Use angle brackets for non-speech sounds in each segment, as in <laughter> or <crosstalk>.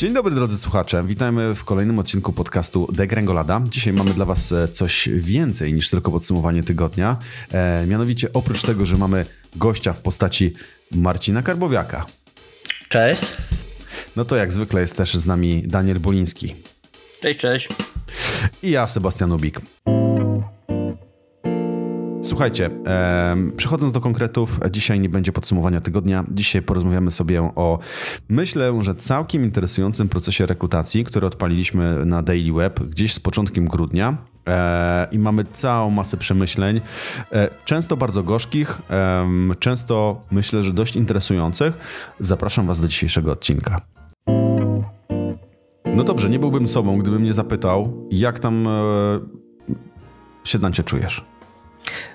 Dzień dobry drodzy słuchacze, witajmy w kolejnym odcinku podcastu Degrengolada. Dzisiaj mamy dla was e, coś więcej niż tylko podsumowanie tygodnia. E, mianowicie oprócz tego, że mamy gościa w postaci Marcina Karbowiaka. Cześć. No to jak zwykle jest też z nami Daniel Boliński. Cześć, cześć. I ja, Sebastian Ubik. Słuchajcie, przechodząc do konkretów, dzisiaj nie będzie podsumowania tygodnia. Dzisiaj porozmawiamy sobie o, myślę, że całkiem interesującym procesie rekrutacji, który odpaliliśmy na Daily Web gdzieś z początkiem grudnia. E, I mamy całą masę przemyśleń, e, często bardzo gorzkich, często myślę, że dość interesujących. Zapraszam Was do dzisiejszego odcinka. No dobrze, nie byłbym sobą, gdybym nie zapytał, jak tam e, się Dancie czujesz?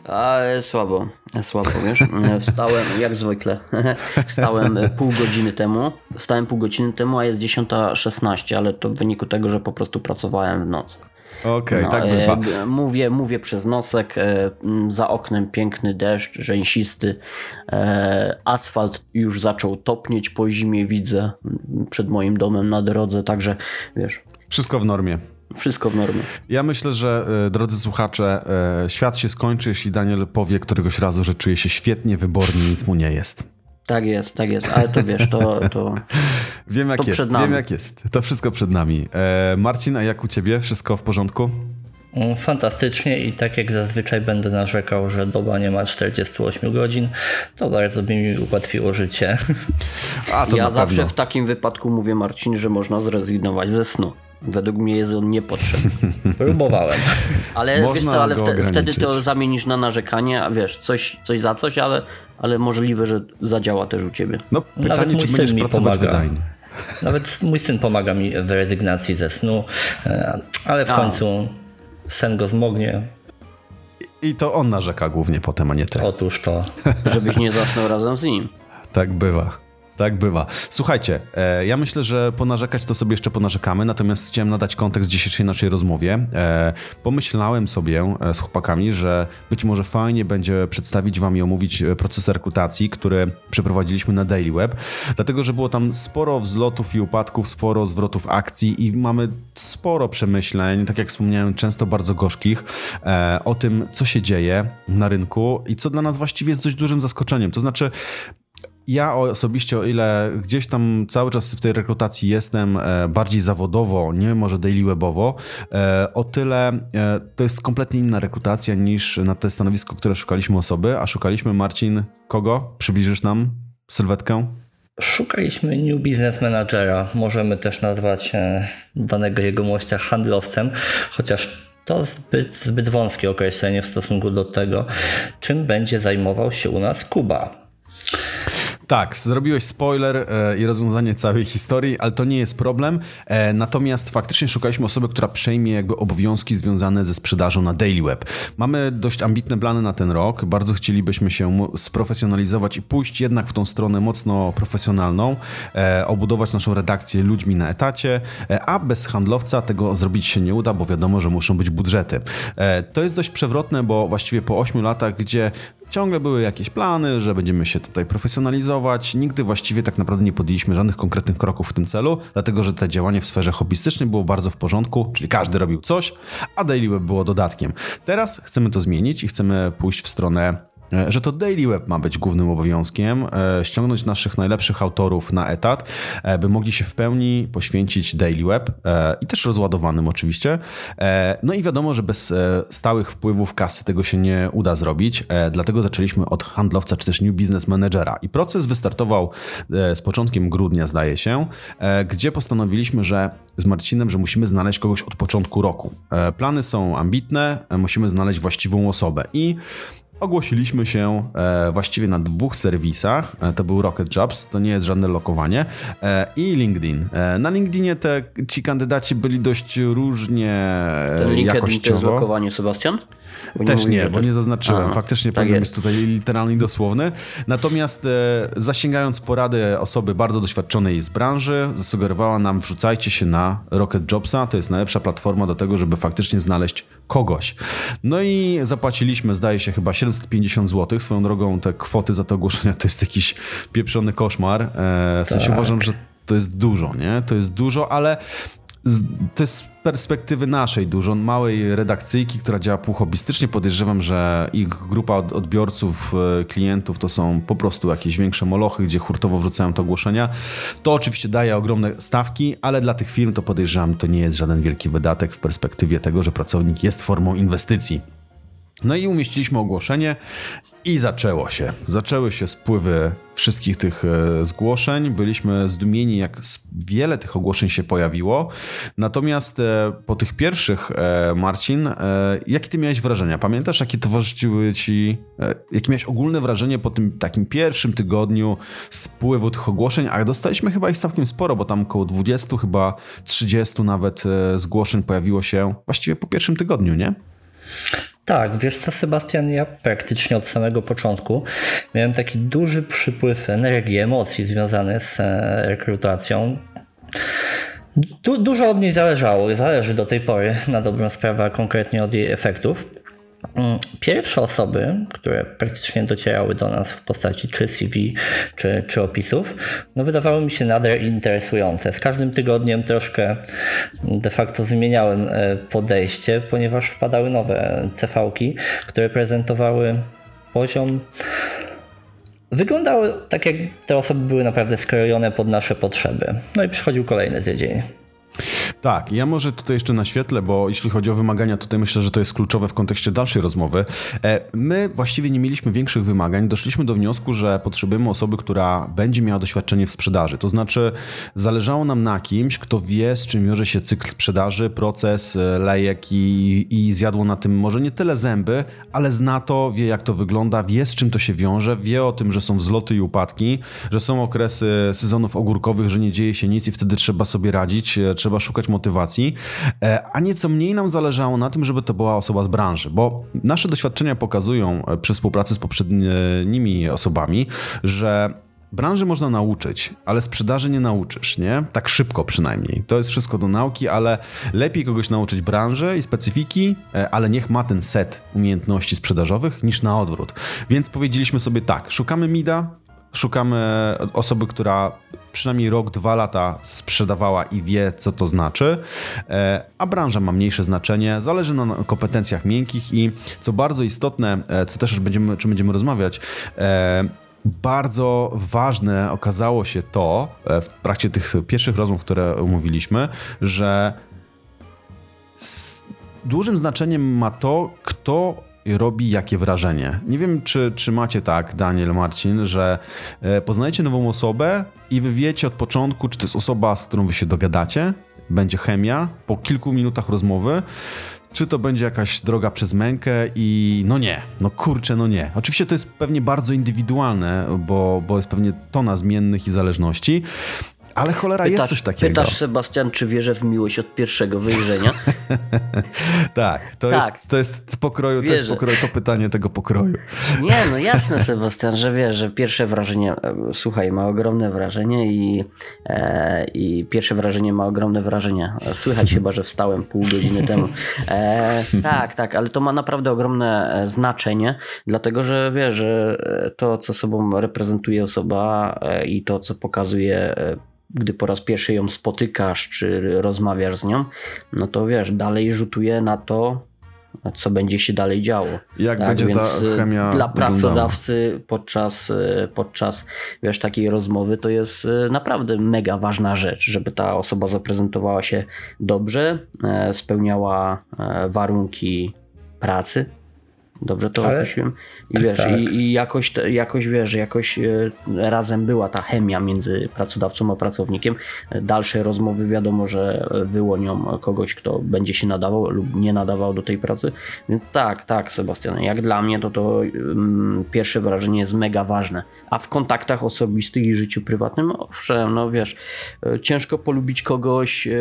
A, słabo, słabo, wiesz. <laughs> Wstałem, jak zwykle, <laughs> wstałem pół godziny temu, wstałem pół godziny temu, a jest 10.16, ale to w wyniku tego, że po prostu pracowałem w nocy. Okej, okay, no, tak bywa. E, mówię, mówię przez nosek, e, za oknem piękny deszcz, rzęsisty, e, asfalt już zaczął topnieć po zimie, widzę przed moim domem na drodze, także wiesz. Wszystko w normie. Wszystko w normie. Ja myślę, że drodzy słuchacze, świat się skończy, jeśli Daniel powie któregoś razu, że czuje się świetnie, wybornie, nic mu nie jest. Tak jest, tak jest, ale to wiesz, to. to <laughs> wiem jak to jest, wiem jak jest. To wszystko przed nami. E, Marcin, a jak u ciebie? Wszystko w porządku? Mm, fantastycznie i tak jak zazwyczaj będę narzekał, że doba nie ma 48 godzin, to bardzo by mi ułatwiło życie. <laughs> A, ja zawsze pewno. w takim wypadku mówię Marcin, że można zrezygnować ze snu. Według mnie jest on niepotrzebny. <laughs> Próbowałem. Ale Można wiesz co, ale wte, wtedy to zamienisz na narzekanie, a wiesz, coś, coś za coś, ale, ale możliwe, że zadziała też u ciebie. No pytanie, czy będziesz pracować pomaga. wydajnie. Nawet mój syn pomaga mi w rezygnacji ze snu, e, ale w a. końcu sen go zmognie. I to on narzeka głównie potem, a nie ty. Otóż to. Żebyś nie zasnął razem z nim. Tak bywa. Tak bywa. Słuchajcie, e, ja myślę, że ponarzekać to sobie jeszcze ponarzekamy, natomiast chciałem nadać kontekst dzisiejszej naszej rozmowie. E, pomyślałem sobie e, z chłopakami, że być może fajnie będzie przedstawić wam i omówić proces rekrutacji, który przeprowadziliśmy na Daily Web, dlatego, że było tam sporo wzlotów i upadków, sporo zwrotów akcji i mamy sporo przemyśleń, tak jak wspomniałem, często bardzo gorzkich, o tym, co się dzieje na rynku i co dla nas właściwie jest dość dużym zaskoczeniem. To znaczy, ja osobiście, o ile gdzieś tam cały czas w tej rekrutacji jestem e, bardziej zawodowo, nie może daily webowo, e, o tyle e, to jest kompletnie inna rekrutacja niż na te stanowisko, które szukaliśmy osoby, a szukaliśmy Marcin kogo? Przybliżysz nam sylwetkę? Szukaliśmy New Business Managera. Możemy też nazwać danego jegomościa handlowcem, chociaż to zbyt, zbyt wąskie określenie w stosunku do tego, czym będzie zajmował się u nas Kuba. Tak, zrobiłeś spoiler e, i rozwiązanie całej historii, ale to nie jest problem. E, natomiast faktycznie szukaliśmy osoby, która przejmie jakby obowiązki związane ze sprzedażą na Daily Web. Mamy dość ambitne plany na ten rok. Bardzo chcielibyśmy się sprofesjonalizować i pójść jednak w tą stronę mocno profesjonalną, e, obudować naszą redakcję ludźmi na etacie, e, a bez handlowca tego zrobić się nie uda, bo wiadomo, że muszą być budżety. E, to jest dość przewrotne, bo właściwie po 8 latach, gdzie Ciągle były jakieś plany, że będziemy się tutaj profesjonalizować. Nigdy właściwie tak naprawdę nie podjęliśmy żadnych konkretnych kroków w tym celu, dlatego że te działanie w sferze hobbystycznej było bardzo w porządku, czyli każdy robił coś, a Daily Web było dodatkiem. Teraz chcemy to zmienić i chcemy pójść w stronę że to Daily Web ma być głównym obowiązkiem, e, ściągnąć naszych najlepszych autorów na etat, e, by mogli się w pełni poświęcić Daily Web i też rozładowanym oczywiście. No i wiadomo, że bez stałych wpływów kasy tego się nie uda zrobić, dlatego zaczęliśmy od handlowca czy też New Business Managera. I proces wystartował z początkiem grudnia, zdaje się, gdzie postanowiliśmy, że z Marcinem, że musimy znaleźć kogoś od początku roku. Plany są ambitne, musimy znaleźć właściwą osobę i Ogłosiliśmy się e, właściwie na dwóch serwisach. E, to był Rocket Jobs, to nie jest żadne lokowanie, e, i LinkedIn. Na LinkedInie te, ci kandydaci byli dość różnie LinkedIn jakościowo. to jest lokowanie, Sebastian? Bo Też nie, bo nie zaznaczyłem. A, Faktycznie tak powinien być tutaj literalny i dosłowny. Natomiast zasięgając porady osoby bardzo doświadczonej z branży, zasugerowała nam wrzucajcie się na Rocket Jobsa. To jest najlepsza platforma do tego, żeby faktycznie znaleźć kogoś. No i zapłaciliśmy, zdaje się, chyba 750 zł. Swoją drogą te kwoty za te ogłoszenia to jest jakiś pieprzony koszmar. E, w sensie tak. uważam, że to jest dużo, nie? To jest dużo, ale to jest z perspektywy naszej dużo, małej redakcyjki, która działa półhobbystycznie. Podejrzewam, że ich grupa odbiorców, e, klientów to są po prostu jakieś większe molochy, gdzie hurtowo wrzucają te ogłoszenia. To oczywiście daje ogromne stawki, ale dla tych firm to podejrzewam, to nie jest żaden wielki wydatek w perspektywie tego, że pracownik jest formą inwestycji. No i umieściliśmy ogłoszenie i zaczęło się. Zaczęły się spływy wszystkich tych e, zgłoszeń. Byliśmy zdumieni, jak wiele tych ogłoszeń się pojawiło. Natomiast e, po tych pierwszych, e, Marcin, jakie ty miałeś wrażenia? Pamiętasz, jakie towarzyszyły ci, jakie miałeś ogólne wrażenie po tym takim pierwszym tygodniu spływu tych ogłoszeń? A dostaliśmy chyba ich całkiem sporo, bo tam około 20, chyba 30 nawet zgłoszeń pojawiło się właściwie po pierwszym tygodniu, nie? Tak, wiesz co, Sebastian, ja praktycznie od samego początku miałem taki duży przypływ energii, emocji związany z e, rekrutacją. Du dużo od niej zależało, zależy do tej pory na dobrą sprawę, konkretnie od jej efektów. Mm, pierwsze osoby, które praktycznie docierały do nas w postaci czy CV, czy, czy opisów, no wydawały mi się nader interesujące. Z każdym tygodniem troszkę de facto zmieniałem e, podejście, ponieważ wpadały nowe CV-ki, które prezentowały poziom Wyglądały tak, jak te osoby były naprawdę skrojone pod nasze potrzeby. No i przychodził kolejny tydzień. Tak, ja może tutaj jeszcze naświetlę, bo jeśli chodzi o wymagania, tutaj myślę, że to jest kluczowe w kontekście dalszej rozmowy. E, my właściwie nie mieliśmy większych wymagań. Doszliśmy do wniosku, że potrzebujemy osoby, która będzie miała doświadczenie w sprzedaży. To znaczy, zależało nam na kimś, kto wie, z czym wiąże się cykl sprzedaży, proces, e, lejek i, i zjadło na tym może nie tyle zęby, ale zna to, wie jak to wygląda, wie z czym to się wiąże, wie o tym, że są wzloty i upadki, że są okresy sezonów ogórkowych, że nie dzieje się nic i wtedy trzeba sobie radzić, e, trzeba szukać motywacji, e, a nieco mniej nam zależało na tym, żeby to była osoba z branży, bo nasze doświadczenia pokazują e, przy współpracy z poprzednimi osobami, że Branży można nauczyć, ale sprzedaży nie nauczysz, nie? Tak szybko przynajmniej. To jest wszystko do nauki, ale lepiej kogoś nauczyć branży i specyfiki, e, ale niech ma ten set umiejętności sprzedażowych niż na odwrót. Więc powiedzieliśmy sobie tak, szukamy mida, szukamy osoby, która przynajmniej rok, dwa lata sprzedawała i wie, co to znaczy, e, a branża ma mniejsze znaczenie, zależy na kompetencjach miękkich i co bardzo istotne, e, co też będziemy, czym będziemy rozmawiać, e, bardzo ważne okazało się to w trakcie tych pierwszych rozmów, które umówiliśmy, że dużym znaczeniem ma to, kto robi jakie wrażenie. Nie wiem, czy, czy macie tak, Daniel, Marcin, że e, poznajecie nową osobę i wy wiecie od początku, czy to jest osoba, z którą wy się dogadacie, będzie chemia po kilku minutach rozmowy, czy to będzie jakaś droga przez mękę i no nie, no kurczę, no nie. Oczywiście to jest pewnie bardzo indywidualne, bo, bo jest pewnie tona zmiennych i zależności, ale cholera, pytasz, jest coś takiego. Pytasz, Sebastian, czy wierzę w miłość od pierwszego wyjrzenia? <laughs> tak, to, tak. Jest, to jest pokroju, to jest pokroju, to pytanie tego pokroju. <laughs> Nie, no <laughs> jasne, Sebastian, że wiesz, że pierwsze wrażenie, e, słuchaj, ma ogromne wrażenie i, e, i pierwsze wrażenie ma ogromne wrażenie. Słychać chyba, że wstałem pół godziny temu. E, tak, tak, ale to ma naprawdę ogromne e, znaczenie, dlatego że wiesz, że to, co sobą reprezentuje osoba i to, co pokazuje gdy po raz pierwszy ją spotykasz, czy rozmawiasz z nią, no to wiesz, dalej rzutuje na to, co będzie się dalej działo. Jak tak? będzie Więc ta chemia Dla pracodawcy podczas, podczas wiesz, takiej rozmowy to jest e, naprawdę mega ważna rzecz, żeby ta osoba zaprezentowała się dobrze, e, spełniała e, warunki pracy, Dobrze to Ale... określiłem? I wiesz, tak. i, i, jakoś, jakoś wiesz, jakoś e, razem była ta chemia między pracodawcą a pracownikiem. Dalsze rozmowy wiadomo, że wyłonią kogoś, kto będzie się nadawał lub nie nadawał do tej pracy. Więc tak, tak, Sebastian, jak dla mnie to to um, pierwsze wrażenie jest mega ważne. A w kontaktach osobistych i życiu prywatnym, owszem, no wiesz, e, ciężko polubić kogoś, e,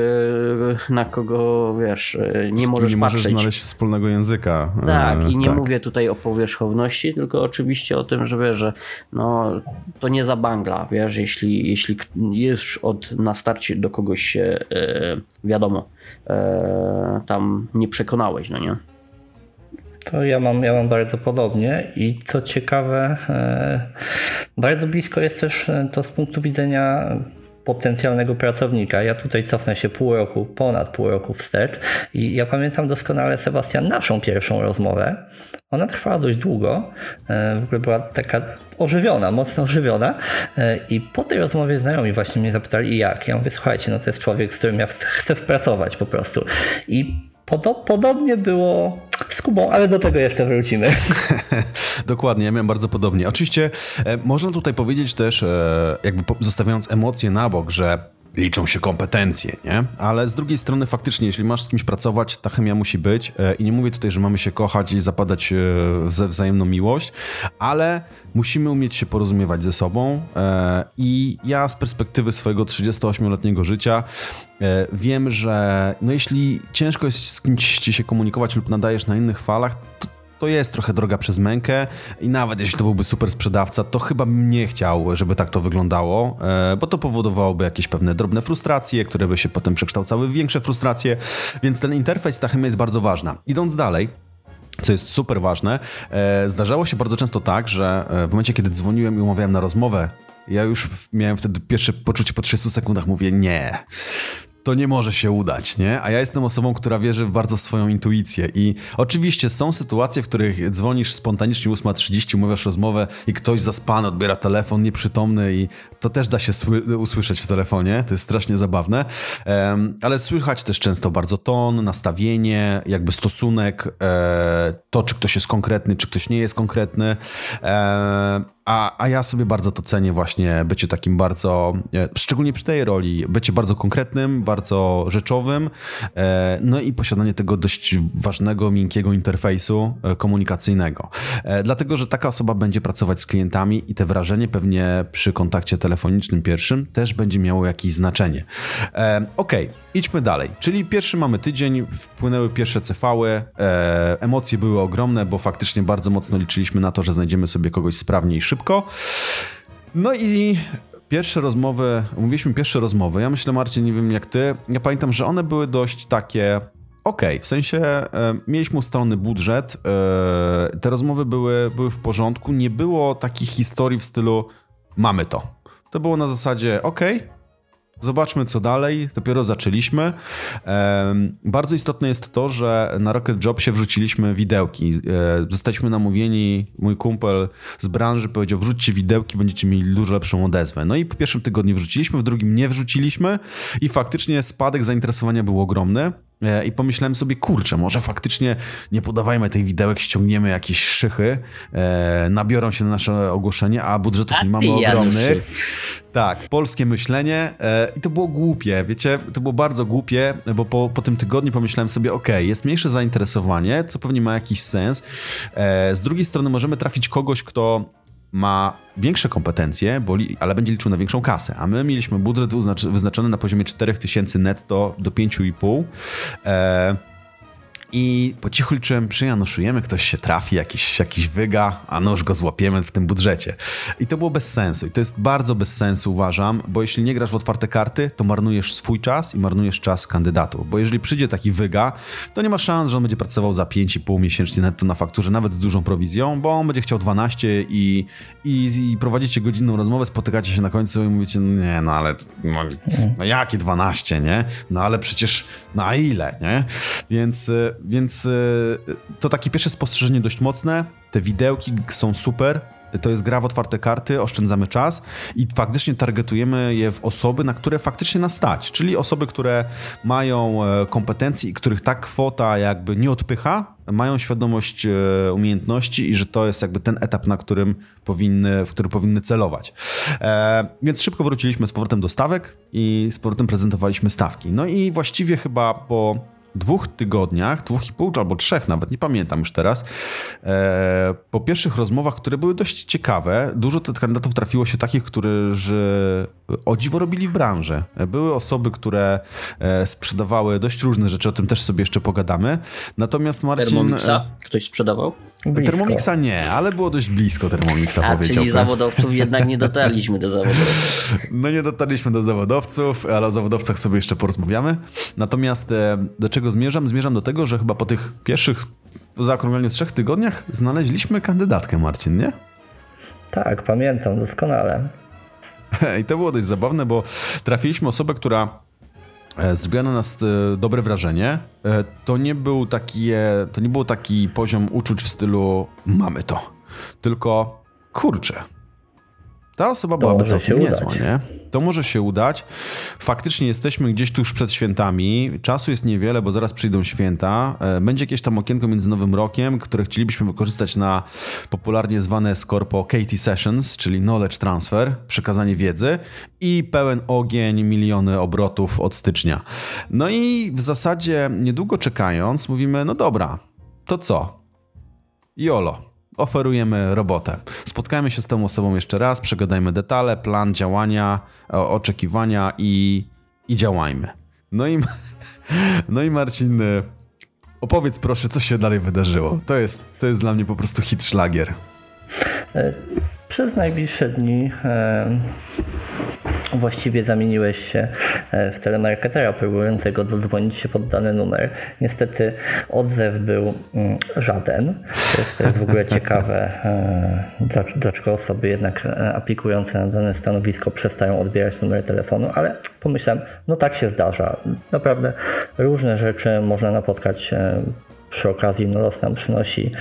na kogo, wiesz, nie możesz nie patrzeć. możesz znaleźć wspólnego języka. Tak, i nie tak mówię tutaj o powierzchowności, tylko oczywiście o tym, że wiesz, że no, to nie za bangla, wiesz, jeśli, jeśli już od na starcie do kogoś się e, wiadomo, e, tam nie przekonałeś, no nie? To ja mam, ja mam bardzo podobnie i co ciekawe, e, bardzo blisko jest też to z punktu widzenia potencjalnego pracownika. Ja tutaj cofnę się pół roku, ponad pół roku wstecz i ja pamiętam doskonale, Sebastian, naszą pierwszą rozmowę. Ona trwała dość długo, e, w ogóle była taka ożywiona, mocno ożywiona e, i po tej rozmowie znajomi właśnie mnie zapytali jak. Ja mówię, słuchajcie, no to jest człowiek, z którym ja chcę pracować po prostu. I Podobnie było z Kubą, ale do tego jeszcze wrócimy. <laughs> <laughs> Dokładnie, ja miałem bardzo podobnie. Oczywiście e, można tutaj powiedzieć też, e, jakby zostawiając emocje na bok, że liczą się kompetencje, nie? Ale z drugiej strony faktycznie, jeśli masz z kimś pracować, ta chemia musi być e, i nie mówię tutaj, że mamy się kochać i zapadać e, ze wzajemną miłość, ale musimy umieć się porozumiewać ze sobą e, i ja z perspektywy swojego 38-letniego życia wiem, że no jeśli ciężko jest z kimś ci się komunikować lub nadajesz na innych falach, to to jest trochę droga przez mękę i nawet jeśli to byłby super sprzedawca, to chyba bym nie chciał, żeby tak to wyglądało, e, bo to powodowałoby jakieś pewne drobne frustracje, które by się potem przekształcały w większe frustracje, więc ten interfejs, ta chemia jest bardzo ważna. Idąc dalej, co jest super ważne, e, zdarzało się bardzo często tak, że e, w momencie, kiedy dzwoniłem i umawiałem na rozmowę, ja już miałem wtedy pierwsze poczucie po 30 sekundach, mówię nie to nie może się udać, nie? A ja jestem osobą, która wierzy bardzo w swoją intuicję i oczywiście są sytuacje, w których dzwonisz spontanicznie 8.30, mówisz rozmowę i ktoś zaspany odbiera telefon, nieprzytomny i to też da się usłyszeć w telefonie, to jest strasznie zabawne, um, ale słychać też często bardzo ton, nastawienie, jakby stosunek, e, to czy ktoś jest konkretny, czy ktoś nie jest konkretny, e, a, a ja sobie bardzo to cenię właśnie bycie takim bardzo, e, szczególnie przy tej roli, bycie bardzo konkretnym, bardzo rzeczowym, e, no i posiadanie tego dość ważnego, miękkiego interfejsu e, komunikacyjnego. Dlatego, że taka osoba będzie pracować z klientami i te wrażenie pewnie przy kontakcie telefonicznym pierwszym też będzie miało jakieś znaczenie. Okay. Idźmy dalej. Czyli pierwszy mamy tydzień, wpłynęły pierwsze cefały, emocje były ogromne, bo faktycznie bardzo mocno liczyliśmy na to, że znajdziemy sobie kogoś sprawnie i szybko. No i pierwsze rozmowy, mówiliśmy pierwsze rozmowy, ja myślę Marcin, nie wiem jak ty, ja pamiętam, że one były dość takie okej, okay, w sensie e, mieliśmy ustalony budżet, e, te rozmowy były, były w porządku, nie było takich historii w stylu mamy to. To było na zasadzie, okej, okay, Zobaczmy, co dalej. Dopiero zaczęliśmy. bardzo istotne jest to, że na Rocket Job się wrzuciliśmy widełki. E, zostaliśmy namówieni, mój kumpel z branży powiedział, wrzućcie widełki, będziecie mieli dużo lepszą odezwę. No i po pierwszym tygodniu wrzuciliśmy, w drugim nie wrzuciliśmy i faktycznie spadek zainteresowania był ogromny. E, I pomyślałem sobie, kurczę, może faktycznie nie podawajmy tej widełek, ściągniemy jakieś szychy, e, nabiorą się na nasze ogłoszenie, a budżetów a nie mamy ogromnych. Tak, polskie myślenie e, i to było głupie, wiecie, to było bardzo głupie, bo po, po tym tygodniu pomyślałem sobie, ok, jest mniejsze zainteresowanie, co pewnie ma jakiś sens. E, z drugiej strony możemy trafić kogoś, kto ma większe kompetencje, bo, ale będzie liczył na większą kasę. A my mieliśmy budżet wyznaczony na poziomie 4000 netto do 5,5. E, i po cichu liczyłem, przyjanuszujemy, ktoś się trafi, jakiś, jakiś wyga, a no już go złapiemy w tym budżecie. I to było bez sensu. I to jest bardzo bez sensu, uważam, bo jeśli nie grasz w otwarte karty, to marnujesz swój czas i marnujesz czas kandydatów. Bo jeżeli przyjdzie taki wyga, to nie ma szans, że on będzie pracował za 5,5 miesięcznie netto na fakturze, nawet z dużą prowizją, bo on będzie chciał 12 i, i, i prowadzicie godzinną rozmowę, spotykacie się na końcu i mówicie, no nie, no ale no, no jakie 12, nie? No ale przecież na ile, nie? Więc więc e, to takie pierwsze spostrzeżenie dość mocne. Te widełki są super. To jest gra w otwarte karty, oszczędzamy czas i faktycznie targetujemy je w osoby, na które faktycznie nas stać, czyli osoby, które mają e, kompetencje i których ta kwota jakby nie odpycha, mają świadomość e, umiejętności i że to jest jakby ten etap, na którym powinny, w który powinny celować. E, więc szybko wróciliśmy z powrotem do stawek i z powrotem prezentowaliśmy stawki. No i właściwie chyba po dwóch tygodniach, dwóch i pół albo trzech nawet, nie pamiętam już teraz, e, po pierwszych rozmowach, które były dość ciekawe, dużo tych kandydatów trafiło się takich, którzy o dziwo robili w branży. Były osoby, które e, sprzedawały dość różne rzeczy, o tym też sobie jeszcze pogadamy. Natomiast Marcin... Thermomixa e, ktoś sprzedawał? Blisko. Thermomixa nie, ale było dość blisko Thermomixa, A, powiedziałbym. czyli zawodowców jednak nie dotarliśmy do zawodowców. <laughs> No nie dotarliśmy do zawodowców, ale o zawodowcach sobie jeszcze porozmawiamy. Natomiast e, do czego zmierzam? Zmierzam do tego, że chyba po tych pierwszych, w zaokrągleniu trzech tygodniach znaleźliśmy kandydatkę, Marcin, nie? Tak, pamiętam doskonale. <laughs> I to było dość zabawne, bo trafiliśmy osobę, która e, zrobiła na nas dobre wrażenie. E, to nie był taki, to nie był taki poziom uczuć w stylu mamy to, tylko kurczę, ta osoba byłaby całkiem niezła, nie? To może się udać. Faktycznie jesteśmy gdzieś tuż przed świętami. Czasu jest niewiele, bo zaraz przyjdą święta. E, będzie jakieś tam okienko między Nowym Rokiem, które chcielibyśmy wykorzystać na popularnie zwane Scorpo KT Sessions, czyli Knowledge Transfer, przekazanie wiedzy i pełen ogień, miliony obrotów od stycznia. No i w zasadzie niedługo czekając mówimy, no dobra, to co? Jolo oferujemy robotę. Spotkajmy się z tą osobą jeszcze raz, przegadajmy detale, plan działania, oczekiwania i, i działajmy. No i, <laughs> no i Marcin, y, opowiedz proszę, co się dalej wydarzyło. To jest, to jest dla mnie po prostu hit szlagier. E, przez najbliższe dni e, właściwie zamieniłeś się e, w telemarketera próbującego dodzwonić się pod dany numer. Niestety odzew był mm, żaden. To jest, to jest w ogóle <laughs> ciekawe, dlaczego osoby jednak aplikujące na dane stanowisko przestają odbierać numer telefonu, ale pomyślałem, no tak się zdarza. Naprawdę różne rzeczy można napotkać przy okazji, no los nam przynosi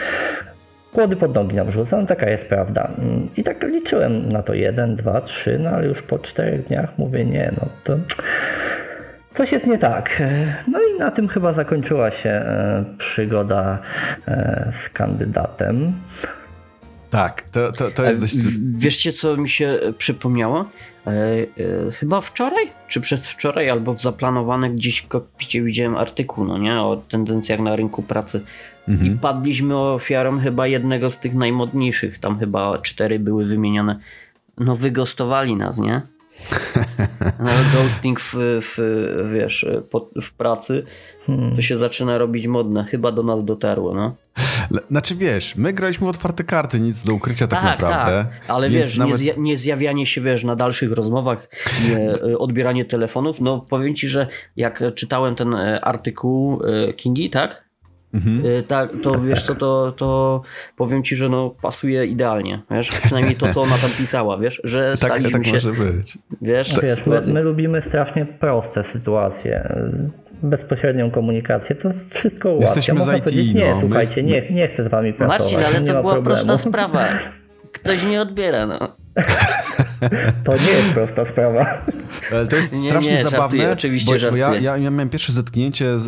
Kłody pod nogi nam rzucam, taka jest prawda. I tak liczyłem na to jeden, dwa, trzy, no ale już po czterech dniach mówię nie, no to coś jest nie tak. No i na tym chyba zakończyła się e, przygoda e, z kandydatem. Tak, to, to, to jest dość... Wieszcie, co mi się przypomniało? E, e, chyba wczoraj, czy przedwczoraj, albo w zaplanowanym gdzieś w kokpicie widziałem artykuł, no nie, o tendencjach na rynku pracy. Mhm. I padliśmy ofiarą chyba jednego z tych najmodniejszych, tam chyba cztery były wymienione. No wygostowali nas, nie? <laughs> No, ghosting w, w, wiesz, w pracy to się zaczyna robić modne. Chyba do nas dotarło, no. Znaczy wiesz, my graliśmy w otwarte karty, nic do ukrycia tak, tak naprawdę. Tak. Ale wiesz, nawet... nie, zja nie, zjawianie się wiesz na dalszych rozmowach, nie, e, odbieranie telefonów, no powiem ci, że jak czytałem ten e, artykuł e, Kingi, tak? Mhm. Tak, to tak, wiesz tak. co, to, to powiem ci, że no pasuje idealnie, wiesz, przynajmniej to, co ona tam pisała, wiesz, że tak, staliśmy tak się... może być. Wiesz, wiesz my, my lubimy strasznie proste sytuacje bezpośrednią komunikację, to wszystko ułatwia. Jesteśmy Można IT, powiedzieć, nie, no, słuchajcie, my... nie, nie chcę z wami pracować. Marcin, ale to była problemu. prosta sprawa. Ktoś nie odbiera, no. <laughs> <laughs> To nie jest prosta sprawa. To jest strasznie nie, nie, zabawne, żartuję, oczywiście bo, bo ja, ja, ja, miałem pierwsze zetknięcie z,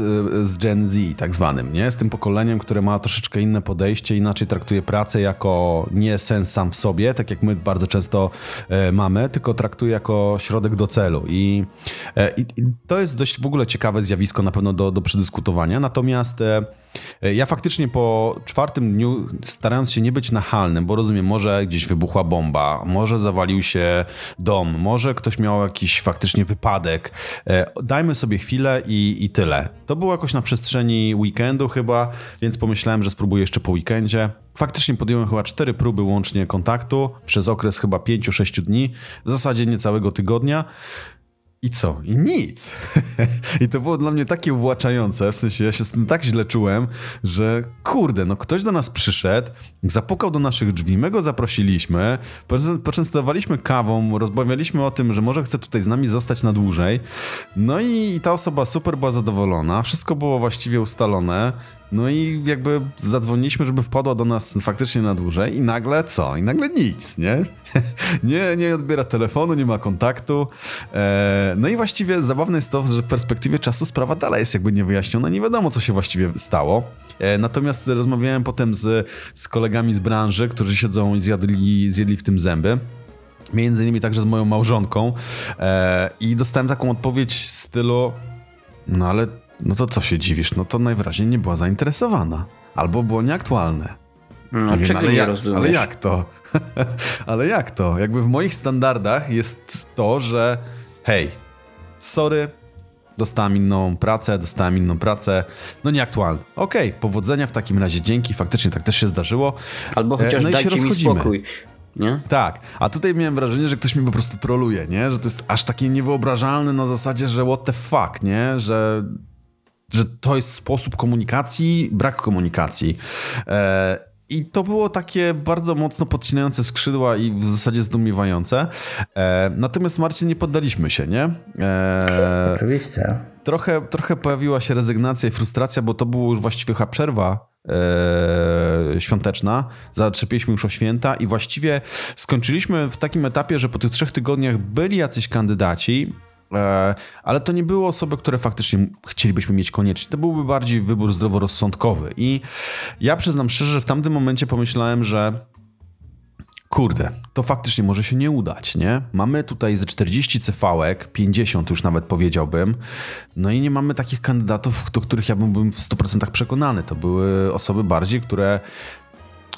z, Gen Z, tak zwanym, nie? z tym pokoleniem, które ma troszeczkę inne podejście, inaczej traktuje pracę jako nie sens sam w sobie, tak jak my bardzo często e, mamy, tylko traktuje jako środek do celu. I, e, i, I, to jest dość w ogóle ciekawe zjawisko na pewno do, do przedyskutowania. Natomiast e ja faktycznie po czwartym dniu, starając się nie być nachalnym, bo rozumiem, może gdzieś wybuchła bomba, może zawalił się dom, może ktoś miał jakiś faktycznie wypadek. E, dajmy sobie chwilę i, i tyle. To było jakoś na przestrzeni weekendu chyba, więc pomyślałem, że spróbuję jeszcze po weekendzie. Faktycznie podjąłem chyba cztery próby łącznie kontaktu przez okres chyba 5-6 dni, w zasadzie niecałego tygodnia. I co? I nic. <laughs> I to było dla mnie takie uwłaczające, w sensie ja się z tym tak źle czułem, że kurde, no ktoś do nas przyszedł, zapukał do naszych drzwi, my go zaprosiliśmy, poczęstowaliśmy kawą, rozmawialiśmy o tym, że może chce tutaj z nami zostać na dłużej. No i ta osoba super była zadowolona, wszystko było właściwie ustalone. No i jakby zadzwoniliśmy, żeby wpadła do nas faktycznie na dłużej i nagle co? I nagle nic, nie? <laughs> nie, nie odbiera telefonu, nie ma kontaktu. E, no i właściwie zabawne jest to, że w perspektywie czasu sprawa dalej jest jakby niewyjaśniona, nie wiadomo co się właściwie stało. E, natomiast rozmawiałem potem z, z kolegami z branży, którzy siedzą i zjadli, zjedli w tym zęby między innymi także z moją małżonką e, i dostałem taką odpowiedź w stylu no ale no to co się dziwisz? No to najwyraźniej nie była zainteresowana. Albo było nieaktualne. No, czego ale, nie jak, ale jak to? <laughs> ale jak to? Jakby w moich standardach jest to, że hej, sorry, dostałem inną pracę, dostałem inną pracę, no nieaktualne. Okej, okay, powodzenia w takim razie, dzięki, faktycznie tak też się zdarzyło. Albo chociaż e, no dajcie mi spokój. Nie? Tak, a tutaj miałem wrażenie, że ktoś mi po prostu troluje, nie? Że to jest aż takie niewyobrażalne na zasadzie, że what the fuck, nie? Że że to jest sposób komunikacji, brak komunikacji. E, i to było takie bardzo mocno podcinające skrzydła i w zasadzie zdumiewające. E, natomiast Marcin nie poddaliśmy się, nie? E, Oczywiście. Trochę, trochę pojawiła się rezygnacja i frustracja, bo to była już właściwie chyba przerwa e, świąteczna. Zaczepiliśmy już o święta i właściwie skończyliśmy w takim etapie, że po tych trzech tygodniach byli jacyś kandydaci, ale to nie były osoby, które faktycznie chcielibyśmy mieć koniecznie. To byłby bardziej wybór zdroworozsądkowy. I ja przyznam szczerze, że w tamtym momencie pomyślałem, że kurde, to faktycznie może się nie udać, nie? Mamy tutaj ze 40 CV-ek, 50 już nawet powiedziałbym, no i nie mamy takich kandydatów, do których ja bym w 100% przekonany. To były osoby bardziej, które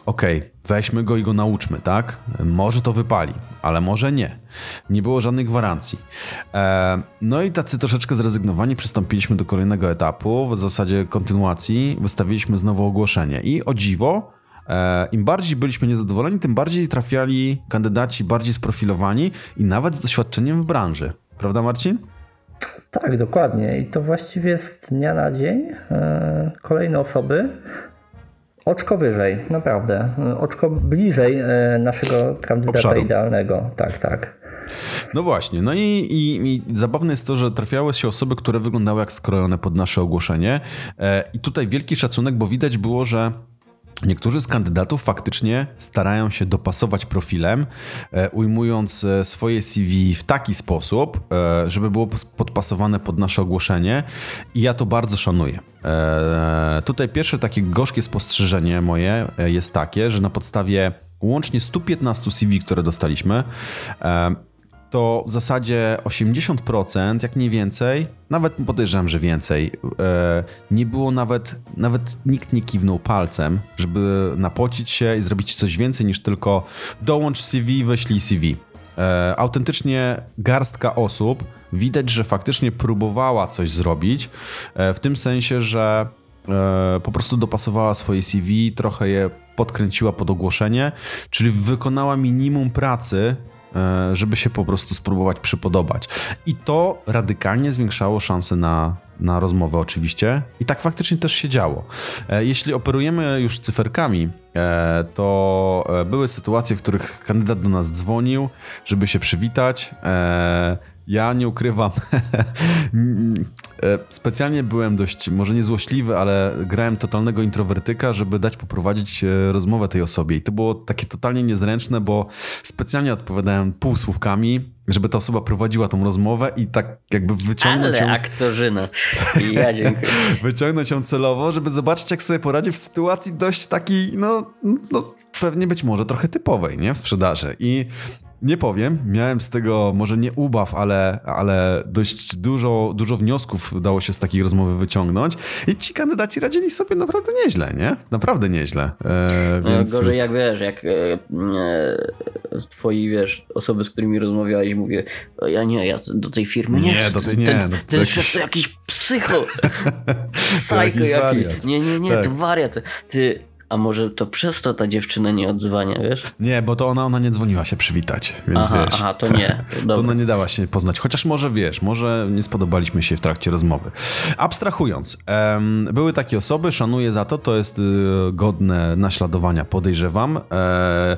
okej, okay, weźmy go i go nauczmy, tak? Może to wypali, ale może nie. Nie było żadnej gwarancji. E, no i tacy troszeczkę zrezygnowani przystąpiliśmy do kolejnego etapu, w zasadzie kontynuacji, wystawiliśmy znowu ogłoszenie. I o dziwo, e, im bardziej byliśmy niezadowoleni, tym bardziej trafiali kandydaci bardziej sprofilowani i nawet z doświadczeniem w branży. Prawda, Marcin? Tak, dokładnie. I to właściwie z dnia na dzień e, kolejne osoby Oczko wyżej, naprawdę. Oczko bliżej e, naszego kandydata Obszaru. idealnego. Tak, tak. No właśnie, no i, i, i, zabawne jest to, że trafiały się osoby, które wyglądały jak skrojone pod nasze ogłoszenie. E, I tutaj wielki szacunek, bo widać było, że Niektórzy z kandydatów faktycznie starają się dopasować profilem, e, ujmując e, swoje CV w taki sposób, e, żeby było podpasowane pod nasze ogłoszenie i ja to bardzo szanuję. Tutaj pierwsze takie gorzkie spostrzeżenie moje jest takie, że na podstawie łącznie 115 CV, które dostaliśmy, to w zasadzie 80%, jak nie więcej, nawet podejrzewam, że więcej, e, nie było nawet, nawet nikt nie kiwnął palcem, żeby napocić się i zrobić coś więcej niż tylko dołącz CV, weślij CV. E, autentycznie garstka osób widać, że faktycznie próbowała coś zrobić, e, w tym sensie, że po prostu dopasowała swoje CV, trochę je podkręciła pod ogłoszenie, czyli wykonała minimum pracy, żeby się po prostu spróbować przypodobać. I to radykalnie zwiększało szanse na, na rozmowę oczywiście. I tak faktycznie też się działo. E, jeśli operujemy już cyferkami, e, to były sytuacje, w których kandydat do nas dzwonił, żeby się przywitać. Ja nie ukrywam. <laughs> E, specjalnie byłem dość, może nie złośliwy, ale grałem totalnego introwertyka, żeby dać poprowadzić e, rozmowę tej osobie. I to było takie totalnie niezręczne, bo specjalnie odpowiadałem półsłówkami, żeby ta osoba prowadziła tą rozmowę i tak jakby wyciągnąć Ale ją... aktorzyna. <laughs> Ja dziękuję. wyciągnąć ją celowo, żeby zobaczyć, jak sobie poradzi w sytuacji dość takiej, no, no pewnie być może trochę typowej, nie? W sprzedaży. I nie powiem, miałem z tego może nie ubaw, ale, ale dość dużo, dużo wniosków udało się z takiej rozmowy wyciągnąć i ci kandydaci radzili sobie naprawdę nieźle, nie? Naprawdę nieźle. E, no, więc... Gorzej jak wiesz, jak e, e, twoi, wiesz, osoby, z którymi rozmawiałeś, mówię, ja nie, ja do tej firmy nie Nie, do tej nie. Ten, no, ten szef to jakiś psycho. <laughs> Psycho jakiś. Wariat. Nie, nie, nie, tak. to wariat. Ty, a może to przez to ta dziewczyna nie odzwania, wiesz? Nie, bo to ona, ona nie dzwoniła się przywitać, więc aha, wiesz. Aha, to nie. To, <laughs> to ona nie dała się poznać. Chociaż może wiesz, może nie spodobaliśmy się w trakcie rozmowy. Abstrahując, były takie osoby, szanuję za to, to jest y, godne naśladowania, podejrzewam. E,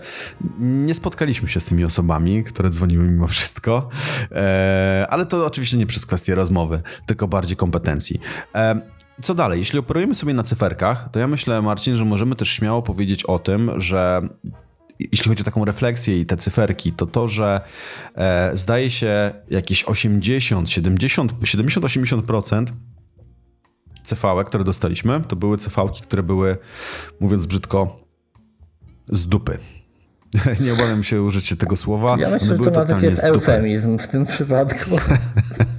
nie spotkaliśmy się z tymi osobami, które dzwoniły mimo wszystko, e, ale to oczywiście nie przez kwestię rozmowy, tylko bardziej kompetencji. E, co dalej? Jeśli operujemy sobie na cyferkach, to ja myślę, Marcin, że możemy też śmiało powiedzieć o tym, że jeśli chodzi o taką refleksję i te cyferki, to to, że e, zdaje się jakieś 80, 70, 70-80% CV, które dostaliśmy, to były CV, które były, mówiąc brzydko, z dupy. <laughs> Nie obawiam się użyć tego słowa. Ja myślę, że to nawet jest eufemizm w tym przypadku.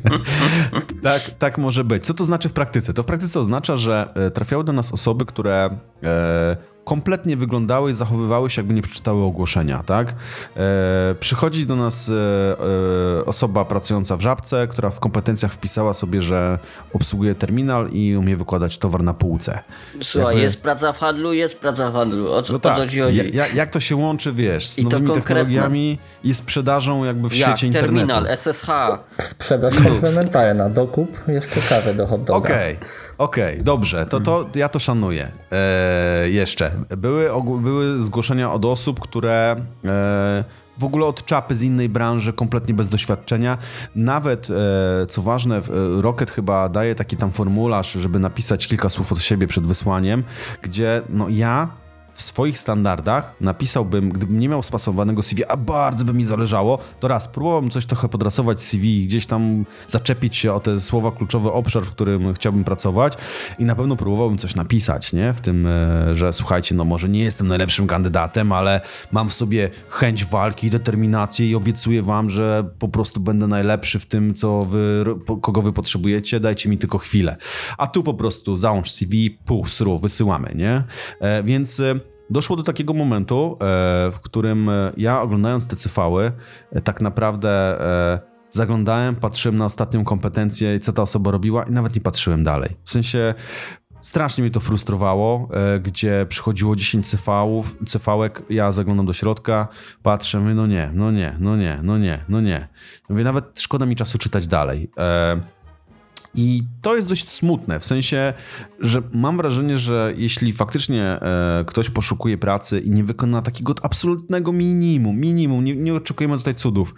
<laughs> tak, tak może być. Co to znaczy w praktyce? To w praktyce oznacza, że e, trafiały do nas osoby, które e, kompletnie wyglądały i zachowywały się, jakby nie przeczytały ogłoszenia, tak? E, przychodzi do nas e, e, osoba pracująca w Żabce, która w kompetencjach wpisała sobie, że obsługuje terminal i umie wykładać towar na półce. Słuchaj, jakby... jest praca w handlu, jest praca w handlu. O co, no tak. o co ci chodzi? Ja, jak to się łączy, wiesz, z I nowymi technologiami i sprzedażą jakby w jak? świecie internetu? terminal, SSH. Sprzedaż komplementarna, dokup, jeszcze kawę do hot doga. Okej. Okay. Okej, okay, dobrze, to, to ja to szanuję. E, jeszcze. Były, były zgłoszenia od osób, które e, w ogóle od czapy z innej branży, kompletnie bez doświadczenia. Nawet, e, co ważne, e, Rocket chyba daje taki tam formularz, żeby napisać kilka słów od siebie przed wysłaniem, gdzie no ja w swoich standardach napisałbym, gdybym nie miał spasowanego CV, a bardzo by mi zależało, to raz, próbowałbym coś trochę podrasować CV, gdzieś tam zaczepić się o te słowa kluczowe, obszar, w którym chciałbym pracować i na pewno próbowałbym coś napisać, nie? W tym, e, że słuchajcie, no może nie jestem najlepszym kandydatem, ale mam w sobie chęć walki, determinację i obiecuję wam, że po prostu będę najlepszy w tym, co wy, kogo wy potrzebujecie, dajcie mi tylko chwilę. A tu po prostu załącz CV, pół, sru, wysyłamy, nie? E, więc e, doszło do takiego momentu, e, w którym e, ja oglądając te cyfały, e, tak naprawdę zaglądałem, patrzyłem na ostatnią kompetencję i co ta osoba robiła i nawet nie patrzyłem dalej. W sensie strasznie mnie to frustrowało, gdzie przychodziło 10 cyfałów, cyfałek, ja zaglądam do środka, patrzę, mówię, no nie, no nie, no nie, no nie, no nie. Mówię, nawet szkoda mi czasu czytać dalej. I to jest dość smutne, w sensie, że mam wrażenie, że jeśli faktycznie e, ktoś poszukuje pracy i nie wykona takiego absolutnego minimum, minimum, nie, nie oczekujemy tutaj cudów,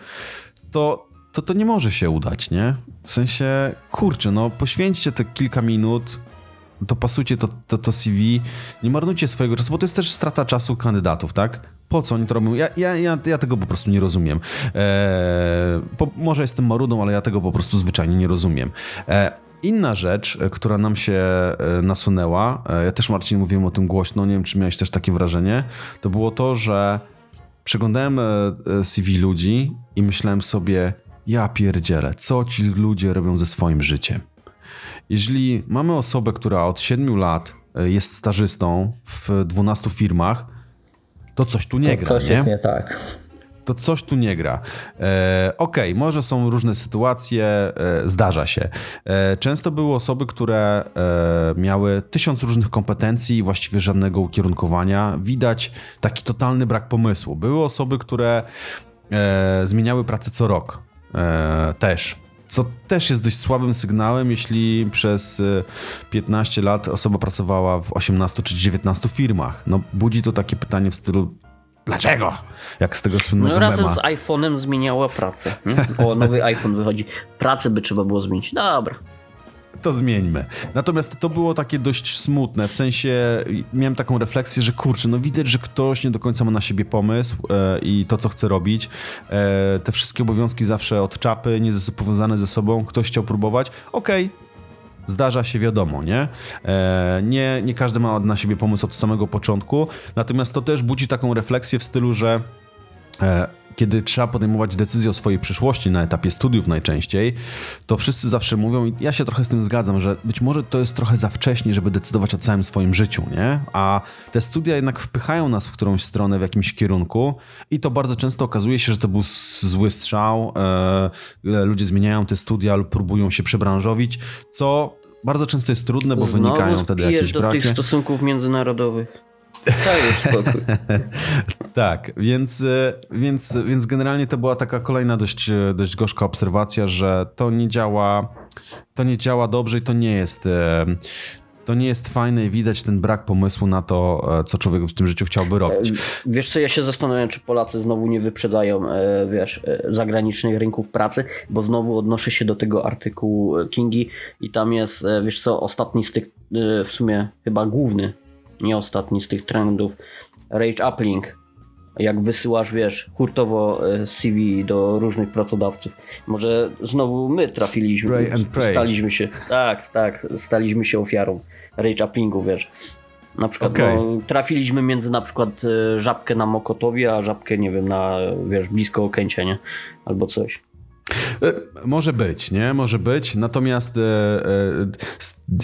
to, to to nie może się udać, nie? W sensie, kurczę, no poświęćcie te kilka minut, dopasujcie to, to, to CV, nie marnujcie swojego czasu, bo to jest też strata czasu kandydatów, tak? Po co oni to robią? Ja, ja, ja, ja tego po prostu nie rozumiem. Eee, po, może jestem marudą, ale ja tego po prostu zwyczajnie nie rozumiem. Eee, Inna rzecz, e, która nam się e, nasunęła, e, ja też Marcin mówiłem o tym głośno, nie wiem czy miałeś też takie wrażenie, to było to, że przeglądałem CV ludzi i myślałem sobie, ja pierdzielę, co ci ludzie robią ze swoim życiem. Jeżeli mamy osobę, która od 7 lat e, jest stażystą w 12 firmach, to coś tu nie to gra, coś nie? jest nie tak. To coś tu nie gra. E, Okej, okay, może są różne sytuacje, e, zdarza się. E, często były osoby, które e, miały tysiąc różnych kompetencji właściwie żadnego ukierunkowania. Widać taki totalny brak pomysłu. Były osoby, które e, zmieniały pracę co rok. też co też jest dość słabym sygnałem, jeśli przez 15 y, lat osoba pracowała w 18 czy 19 firmach. No budzi to takie pytanie w stylu Dlaczego? Jak z tego słynnego No razem mema. z iPhone'em zmieniała pracę. Nie? O, nowy iPhone wychodzi. Pracę by trzeba było zmienić. Dobra to zmieńmy. Natomiast to było takie dość smutne, w sensie miałem taką refleksję, że kurczę, no widać, że ktoś nie do końca ma na siebie pomysł e, i to, co chce robić. E, te wszystkie obowiązki zawsze od czapy, nie powiązane ze sobą, ktoś chciał próbować, okej, okay. Zdarza się, wiadomo, nie? E, nie? Nie każdy ma na siebie pomysł od samego początku, natomiast to też budzi taką refleksję w stylu, że e, kiedy trzeba podejmować decyzję o swojej przyszłości na etapie studiów najczęściej, to wszyscy zawsze mówią, i ja się trochę z tym zgadzam, że być może to jest trochę za wcześnie, żeby decydować o całym swoim życiu, nie? A te studia jednak wpychają nas w którąś stronę, w jakimś kierunku i to bardzo często okazuje się, że to był zły strzał, e, ludzie zmieniają te studia lub próbują się przebranżowić, co bardzo często jest trudne, bo Znowu wynikają wtedy jakieś do braki. tych stosunków międzynarodowych. <laughs> tak, więc, e, więc, więc generalnie to była taka kolejna dość, e, dość gorzka obserwacja, że to nie działa, to nie działa dobrze i to nie jest e, to nie jest fajne i widać ten brak pomysłu na to, co człowiek w tym życiu chciałby robić. Wiesz co, ja się zastanawiam, czy Polacy znowu nie wyprzedają, wiesz, zagranicznych rynków pracy, bo znowu odnoszę się do tego artykułu Kingi i tam jest, wiesz co, ostatni z tych, w sumie chyba główny nie ostatni z tych trendów, Rage Uplink. Jak wysyłasz, wiesz, hurtowo e, CV do różnych pracodawców. Może znowu my trafiliśmy, Spray and pray. staliśmy się, tak, tak, staliśmy się ofiarą Rage Uplingu, wiesz. Na przykład okay. no, trafiliśmy między na przykład e, żabkę na Mokotowie, a żabkę, nie wiem, na, wiesz, blisko Okęcia, nie? Albo coś. E, może być, nie? Może być. Natomiast e, e,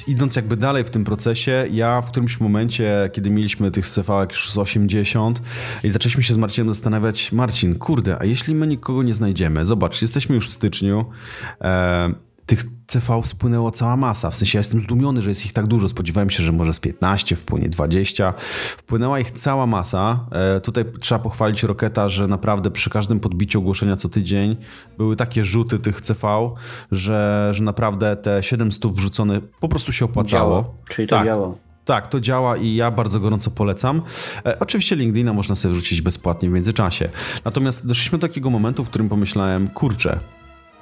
idąc jakby dalej w tym procesie, ja w którymś momencie, kiedy mieliśmy tych CV już z 80 i zaczęliśmy się z Marcinem zastanawiać, Marcin, kurde, a jeśli my nikogo nie znajdziemy? Zobacz, jesteśmy już w styczniu. Tych CV spłynęło cała masa. W sensie ja jestem zdumiony, że jest ich tak dużo. Spodziewałem się, że może z 15 wpłynie 20. Wpłynęła ich cała masa. E, tutaj trzeba pochwalić Roketa, że naprawdę przy każdym podbiciu ogłoszenia co tydzień były takie rzuty tych CV, że, że naprawdę te 700 wrzucone po prostu się opłacało. Czyli to tak. działa. Tak, to działa i ja bardzo gorąco polecam. E, oczywiście LinkedIna można sobie wrzucić bezpłatnie w międzyczasie. Natomiast doszliśmy do takiego momentu, w którym pomyślałem, kurczę,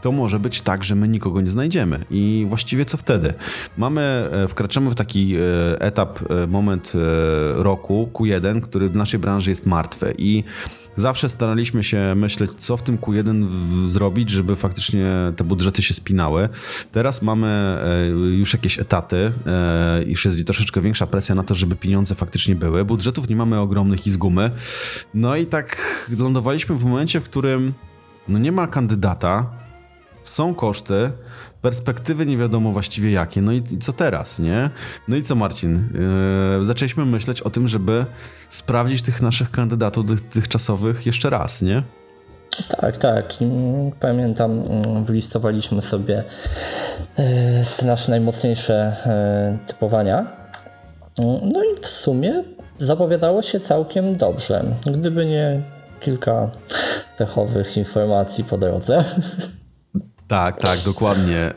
to może być tak, że my nikogo nie znajdziemy. I właściwie co wtedy? Mamy, e, wkraczamy w taki e, etap, e, moment roku Q1, który w naszej branży jest martwy i zawsze staraliśmy się myśleć, co w tym Q1 zrobić, żeby faktycznie te budżety się spinały. Teraz mamy już jakieś etaty, już jest troszeczkę większa presja na to, żeby pieniądze faktycznie były. Budżetów nie mamy ogromnych i z gumy. No i tak lądowaliśmy w momencie, w którym no nie ma kandydata, są koszty, perspektywy nie wiadomo właściwie jakie. No i, co teraz, nie? No i co, Marcin? Yy, zaczęliśmy myśleć o tym, żeby sprawdzić tych naszych kandydatów dotychczasowych jeszcze raz, nie? Tak, tak. Pamiętam, mm, wylistowaliśmy sobie e, te nasze najmocniejsze e, typowania. No i w sumie zapowiadało się całkiem dobrze. Gdyby nie kilka pechowych informacji po drodze. <laughs> Tak, tak, dokładnie. E,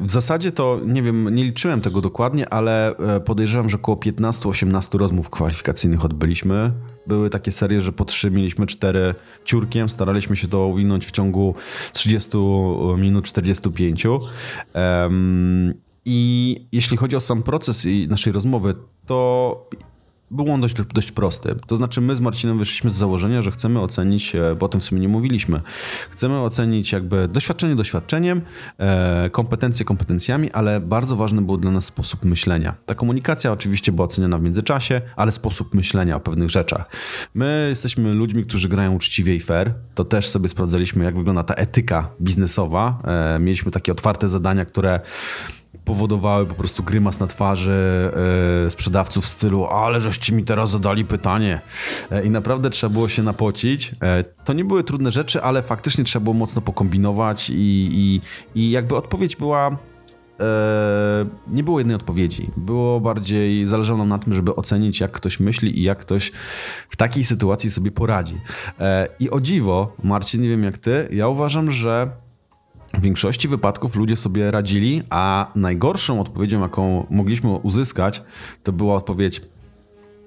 w zasadzie to nie wiem, nie liczyłem tego dokładnie, ale e, podejrzewam, że około 15-18 rozmów kwalifikacyjnych odbyliśmy. Były takie serie, że po trzy mieliśmy cztery ciurkiem, staraliśmy się to uwinąć w ciągu 30 minut, 45. I jeśli chodzi o sam proces naszej rozmowy, to był on dość, dość prosty. To znaczy, my z Marcinem wyszliśmy z założenia, że chcemy ocenić, e, bo o tym w sumie nie mówiliśmy, chcemy ocenić jakby doświadczenie doświadczeniem, e, kompetencje kompetencjami, ale bardzo ważny był dla nas sposób myślenia. Ta komunikacja oczywiście była oceniana w międzyczasie, ale sposób myślenia o pewnych rzeczach. My jesteśmy ludźmi, którzy grają uczciwie i fair. To też sobie sprawdzaliśmy, jak wygląda ta etyka biznesowa. E, mieliśmy takie otwarte zadania, które powodowały po prostu grymas na twarzy e, sprzedawców w stylu ale żeście mi teraz zadali pytanie e, i naprawdę trzeba było się napocić. E, to nie były trudne rzeczy, ale faktycznie trzeba było mocno pokombinować i, i, i jakby odpowiedź była nie było jednej odpowiedzi. Było bardziej, zależało nam na tym, żeby ocenić, jak ktoś myśli i jak ktoś w takiej sytuacji sobie poradzi. I o dziwo, Marcin, nie wiem jak ty, ja uważam, że w większości wypadków ludzie sobie radzili, a najgorszą odpowiedzią, jaką mogliśmy uzyskać, to była odpowiedź: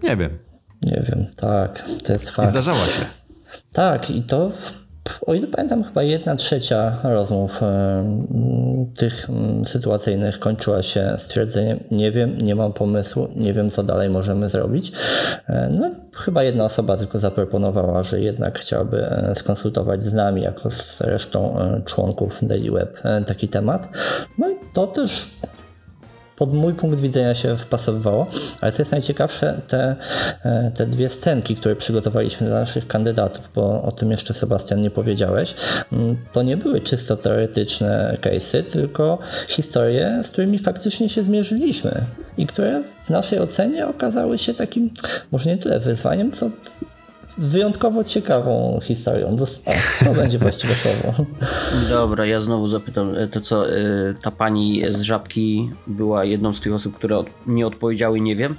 Nie wiem. Nie wiem, tak, to jest fakt. I zdarzała się. Tak, i to w o ile pamiętam, chyba jedna trzecia rozmów tych sytuacyjnych kończyła się stwierdzeniem: Nie wiem, nie mam pomysłu, nie wiem, co dalej możemy zrobić. E, no, chyba jedna osoba tylko zaproponowała, że jednak chciałaby e, skonsultować z nami, jako z resztą e, członków Daily Web, taki temat. No i to też pod mój punkt widzenia się wpasowywało, ale co jest najciekawsze, te, e, te dwie scenki, które przygotowaliśmy dla naszych kandydatów, bo o tym jeszcze Sebastian nie powiedziałeś, mm, to nie były czysto teoretyczne case'y, tylko historie, z którymi faktycznie się zmierzyliśmy i które w naszej ocenie okazały się takim, może nie tyle wyzwaniem, co wyjątkowo ciekawą historią. To będzie właściwe słowo. Dobra, ja znowu zapytam, e, to co, e, ta pani z Żabki była jedną z tych osób, które nie odpowiedziały nie wiem?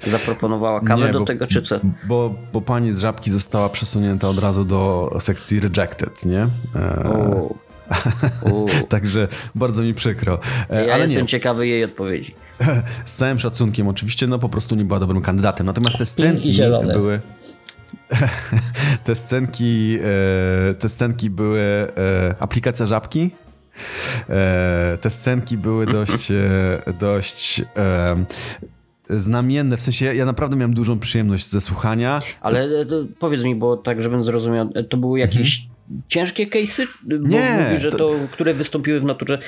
Zaproponowała kawę nie, do bo, tego, czy co? Bo, bo pani z Żabki została przesunięta od razu do sekcji rejected, nie? E... <laughs> Także bardzo mi przykro. E, ja Ale jestem nie. ciekawy jej odpowiedzi. <laughs> Z całym szacunkiem, oczywiście, no po prostu nie była dobrym kandydatem. Natomiast te scenki były. <laughs> te scenki, e, te scenki były e, aplikacja żabki. E, te scenki były dość, dość znamienne, w sensie ja naprawdę miałem dużą przyjemność ze słuchania. Ale powiedz mi, bo tak, żebym zrozumiał, to były jakieś mhm ciężkie case'y? Bo nie. Mówi, że to... to... które wystąpiły w naturze,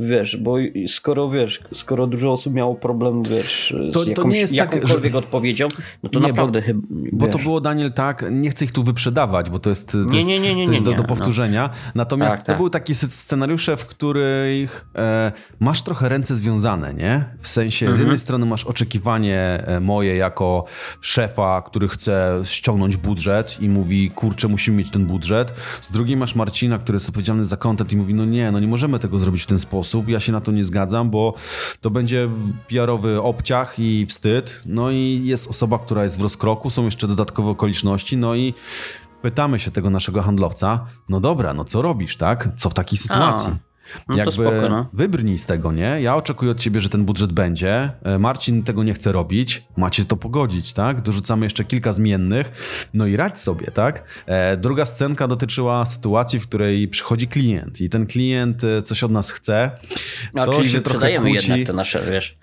wiesz, bo skoro wiesz, skoro dużo osób miało problem, wiesz, to, z jakąś, to nie jest tak, jakąkolwiek tak, odpowiedzią, no to nie, naprawdę chyba. Bo to było, Daniel, tak, nie chcę ich tu wyprzedawać, bo to jest, to nie, nie, nie, jest do, do, no. powtórzenia. No. Natomiast tak, to tak. były takie scenariusze, w których e, masz trochę ręce związane, nie? W sensie, mhm. z jednej strony masz oczekiwanie e, moje jako szefa, który chce ściągnąć budżet i mówi, kurczę, musimy mieć ten budżet. Z drugiej masz Marcina, który jest odpowiedzialny za content i mówi, no nie, no nie możemy tego zrobić w ten sposób, ja się na to nie zgadzam, bo to będzie PR-owy obciach i wstyd. No i jest osoba, która jest w rozkroku, są jeszcze dodatkowe okoliczności, no i pytamy się tego naszego handlowca, no dobra, no co robisz, tak? Co w takiej sytuacji? A. No Jakby spoko, no. wybrnij z tego, nie? Ja oczekuję od ciebie, że ten budżet będzie. E, Marcin tego nie chce robić. Macie to pogodzić, tak? Dorzucamy jeszcze kilka zmiennych. No i radź sobie, tak? E, druga scenka dotyczyła sytuacji, w której przychodzi klient i ten klient e, coś od nas chce. No, to czyli się trochę kłóci. jednak te nasze, wiesz.